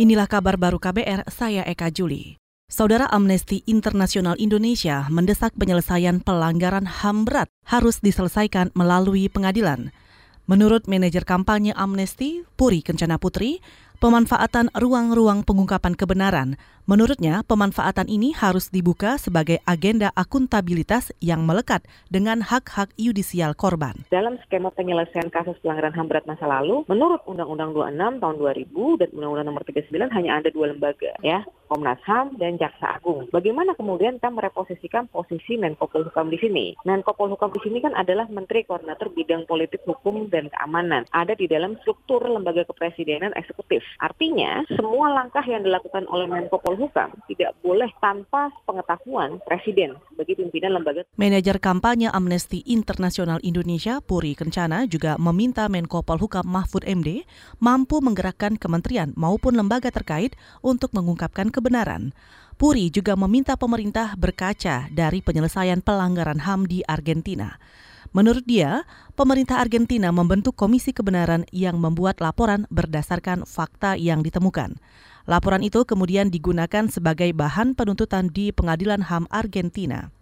Inilah kabar baru KBR, saya Eka Juli. Saudara Amnesty Internasional Indonesia mendesak penyelesaian pelanggaran HAM berat harus diselesaikan melalui pengadilan. Menurut manajer kampanye Amnesty, Puri Kencana Putri, pemanfaatan ruang-ruang pengungkapan kebenaran. Menurutnya, pemanfaatan ini harus dibuka sebagai agenda akuntabilitas yang melekat dengan hak-hak yudisial korban. Dalam skema penyelesaian kasus pelanggaran HAM berat masa lalu, menurut Undang-Undang 26 tahun 2000 dan Undang-Undang nomor 39 hanya ada dua lembaga, ya, Komnas HAM dan Jaksa Agung. Bagaimana kemudian kita mereposisikan posisi Menko Polhukam di sini? Menko Polhukam di sini kan adalah Menteri Koordinator Bidang Politik Hukum dan Keamanan. Ada di dalam struktur lembaga kepresidenan eksekutif. Artinya, semua langkah yang dilakukan oleh Menko Polhukam tidak boleh tanpa pengetahuan Presiden sebagai pimpinan lembaga. Manajer kampanye Amnesty Internasional Indonesia, Puri Kencana, juga meminta Menko Polhukam Mahfud MD mampu menggerakkan kementerian maupun lembaga terkait untuk mengungkapkan kebenaran. Puri juga meminta pemerintah berkaca dari penyelesaian pelanggaran HAM di Argentina. Menurut dia, pemerintah Argentina membentuk komisi kebenaran yang membuat laporan berdasarkan fakta yang ditemukan. Laporan itu kemudian digunakan sebagai bahan penuntutan di Pengadilan HAM Argentina.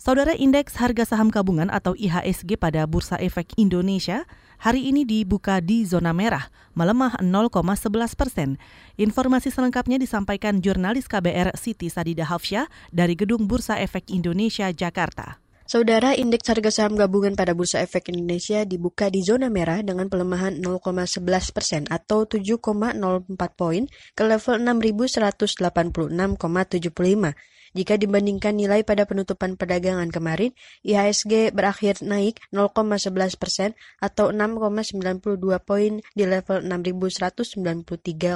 Saudara Indeks Harga Saham Gabungan atau IHSG pada Bursa Efek Indonesia hari ini dibuka di zona merah, melemah 0,11 persen. Informasi selengkapnya disampaikan jurnalis KBR Siti Sadida Hafsyah dari Gedung Bursa Efek Indonesia, Jakarta. Saudara, indeks harga saham gabungan pada Bursa Efek Indonesia dibuka di zona merah dengan pelemahan 0,11 persen atau 7,04 poin ke level 6.186,75. Jika dibandingkan nilai pada penutupan perdagangan kemarin, IHSG berakhir naik 0,11 persen atau 6,92 poin di level 6.193,79.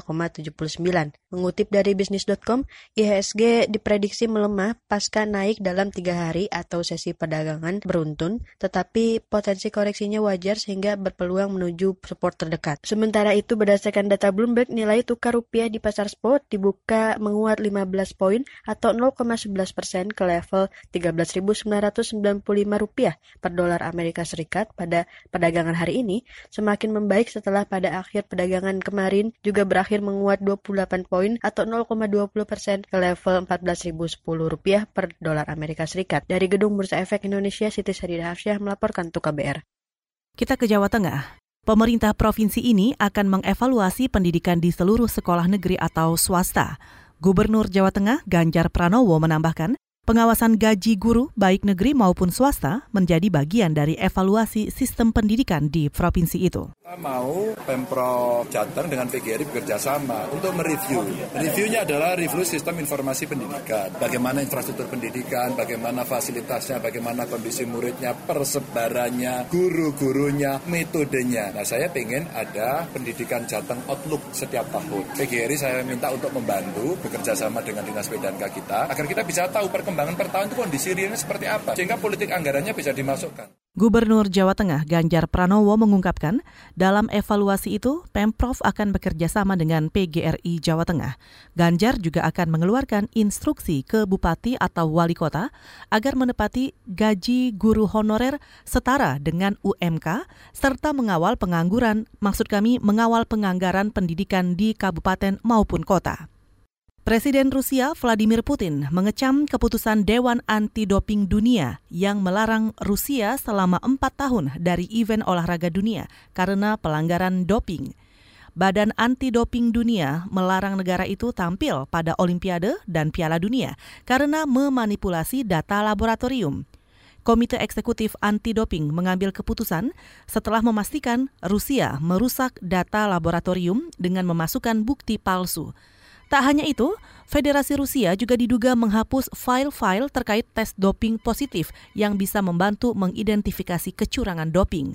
Mengutip dari bisnis.com, IHSG diprediksi melemah pasca naik dalam tiga hari atau sesi perdagangan beruntun, tetapi potensi koreksinya wajar sehingga berpeluang menuju support terdekat. Sementara itu, berdasarkan data Bloomberg, nilai tukar rupiah di pasar spot dibuka menguat 15 poin atau 0, 0,11 persen ke level 13.995 rupiah per dolar Amerika Serikat pada perdagangan hari ini semakin membaik setelah pada akhir perdagangan kemarin juga berakhir menguat 28 poin atau 0,20 persen ke level 14.010 rupiah per dolar Amerika Serikat. Dari Gedung Bursa Efek Indonesia, Siti Sadida Hafsyah melaporkan untuk KBR. Kita ke Jawa Tengah. Pemerintah provinsi ini akan mengevaluasi pendidikan di seluruh sekolah negeri atau swasta. Gubernur Jawa Tengah Ganjar Pranowo menambahkan, Pengawasan gaji guru baik negeri maupun swasta menjadi bagian dari evaluasi sistem pendidikan di provinsi itu. Kita mau Pemprov Jateng dengan PGRI bekerja sama untuk mereview. Reviewnya adalah review sistem informasi pendidikan. Bagaimana infrastruktur pendidikan, bagaimana fasilitasnya, bagaimana kondisi muridnya, persebarannya, guru-gurunya, metodenya. Nah saya ingin ada pendidikan Jateng Outlook setiap tahun. PGRI saya minta untuk membantu bekerja sama dengan Dinas PDNK kita agar kita bisa tahu perkembangan perkembangan per tahun itu kondisi realnya seperti apa, sehingga politik anggarannya bisa dimasukkan. Gubernur Jawa Tengah Ganjar Pranowo mengungkapkan, dalam evaluasi itu Pemprov akan bekerja sama dengan PGRI Jawa Tengah. Ganjar juga akan mengeluarkan instruksi ke bupati atau wali kota agar menepati gaji guru honorer setara dengan UMK serta mengawal pengangguran, maksud kami mengawal penganggaran pendidikan di kabupaten maupun kota. Presiden Rusia Vladimir Putin mengecam keputusan Dewan Anti Doping Dunia yang melarang Rusia selama empat tahun dari event olahraga dunia karena pelanggaran doping. Badan Anti Doping Dunia melarang negara itu tampil pada Olimpiade dan Piala Dunia karena memanipulasi data laboratorium. Komite Eksekutif Anti Doping mengambil keputusan setelah memastikan Rusia merusak data laboratorium dengan memasukkan bukti palsu. Tak hanya itu, Federasi Rusia juga diduga menghapus file-file terkait tes doping positif yang bisa membantu mengidentifikasi kecurangan doping.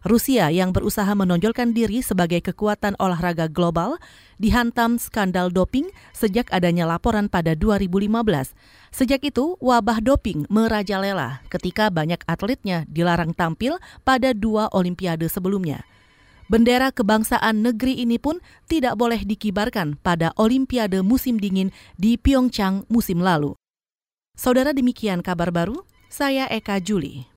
Rusia yang berusaha menonjolkan diri sebagai kekuatan olahraga global dihantam skandal doping sejak adanya laporan pada 2015. Sejak itu, wabah doping merajalela ketika banyak atletnya dilarang tampil pada dua olimpiade sebelumnya. Bendera kebangsaan negeri ini pun tidak boleh dikibarkan pada Olimpiade musim dingin di Pyeongchang musim lalu. Saudara demikian kabar baru, saya Eka Juli.